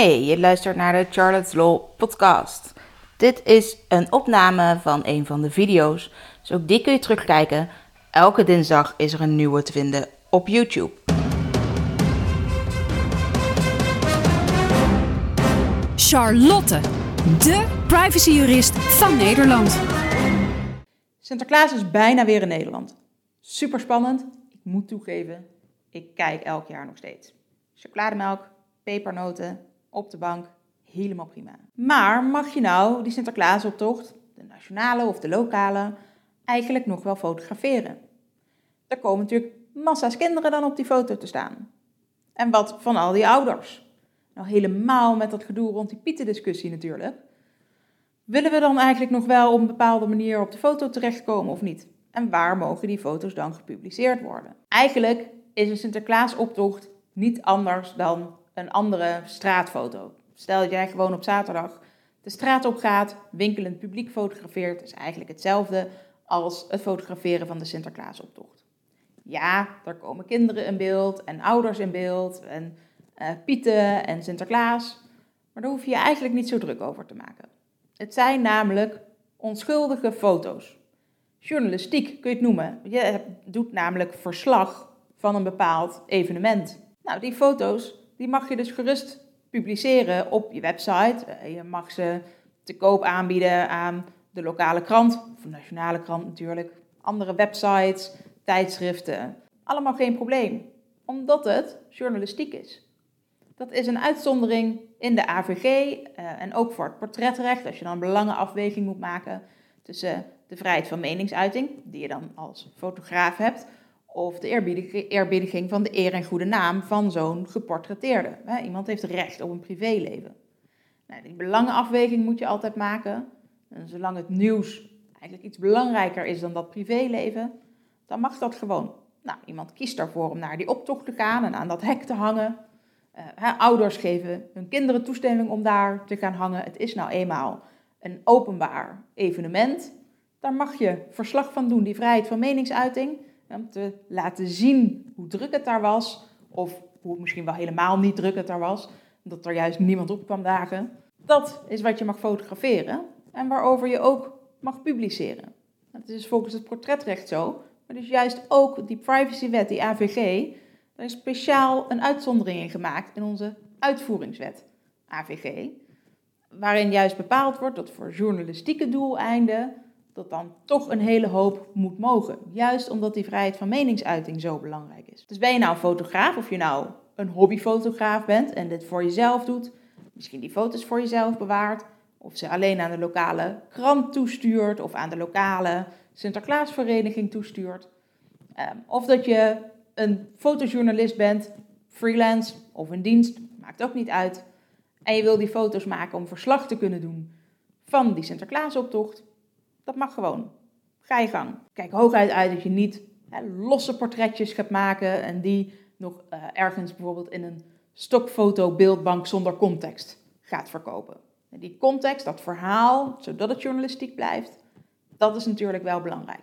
Hey, je luistert naar de Charlotte's Law podcast. Dit is een opname van een van de video's, dus ook die kun je terugkijken. Elke dinsdag is er een nieuwe te vinden op YouTube. Charlotte, de privacyjurist van Nederland. Sinterklaas is bijna weer in Nederland. Super spannend. Ik moet toegeven, ik kijk elk jaar nog steeds. Chocolademelk, pepernoten, op de bank, helemaal prima. Maar mag je nou die Sinterklaasoptocht, de nationale of de lokale, eigenlijk nog wel fotograferen? Er komen natuurlijk massa's kinderen dan op die foto te staan. En wat van al die ouders? Nou, helemaal met dat gedoe rond die pietendiscussie natuurlijk. Willen we dan eigenlijk nog wel op een bepaalde manier op de foto terechtkomen of niet? En waar mogen die foto's dan gepubliceerd worden? Eigenlijk is een Sinterklaasoptocht niet anders dan een andere straatfoto. Stel dat jij gewoon op zaterdag de straat op gaat, winkelend publiek fotografeert, is eigenlijk hetzelfde als het fotograferen van de Sinterklaasoptocht. Ja, daar komen kinderen in beeld en ouders in beeld en uh, Pieten en Sinterklaas, maar daar hoef je je eigenlijk niet zo druk over te maken. Het zijn namelijk onschuldige foto's. Journalistiek kun je het noemen. Je doet namelijk verslag van een bepaald evenement. Nou, die foto's die mag je dus gerust publiceren op je website. Eh, je mag ze te koop aanbieden aan de lokale krant, of de nationale krant natuurlijk, andere websites, tijdschriften. Allemaal geen probleem, omdat het journalistiek is. Dat is een uitzondering in de AVG eh, en ook voor het portretrecht, als je dan een belangenafweging moet maken tussen de vrijheid van meningsuiting, die je dan als fotograaf hebt, of de eerbiediging van de eer en goede naam van zo'n geportretteerde. Iemand heeft recht op een privéleven. Nou, die belangenafweging moet je altijd maken. En zolang het nieuws eigenlijk iets belangrijker is dan dat privéleven, dan mag dat gewoon. Nou, iemand kiest daarvoor om naar die optocht te gaan en aan dat hek te hangen. Uh, ouders geven hun kinderen toestemming om daar te gaan hangen. Het is nou eenmaal een openbaar evenement. Daar mag je verslag van doen, die vrijheid van meningsuiting om te laten zien hoe druk het daar was, of hoe misschien wel helemaal niet druk het daar was, dat er juist niemand op kwam dagen. Dat is wat je mag fotograferen en waarover je ook mag publiceren. Dat is volgens het portretrecht zo, maar dus juist ook die privacywet, die AVG, daar is speciaal een uitzondering in gemaakt in onze uitvoeringswet, AVG, waarin juist bepaald wordt dat voor journalistieke doeleinden dat dan toch een hele hoop moet mogen. Juist omdat die vrijheid van meningsuiting zo belangrijk is. Dus ben je nou een fotograaf, of je nou een hobbyfotograaf bent en dit voor jezelf doet, misschien die foto's voor jezelf bewaart, of ze alleen aan de lokale krant toestuurt, of aan de lokale Sinterklaasvereniging toestuurt, ehm, of dat je een fotojournalist bent, freelance of in dienst, maakt ook niet uit. En je wil die foto's maken om verslag te kunnen doen van die Sinterklaasoptocht dat mag gewoon. Ga je gang. Kijk hooguit uit dat je niet hè, losse portretjes gaat maken en die nog uh, ergens bijvoorbeeld in een stokfoto beeldbank zonder context gaat verkopen. En die context, dat verhaal, zodat het journalistiek blijft, dat is natuurlijk wel belangrijk.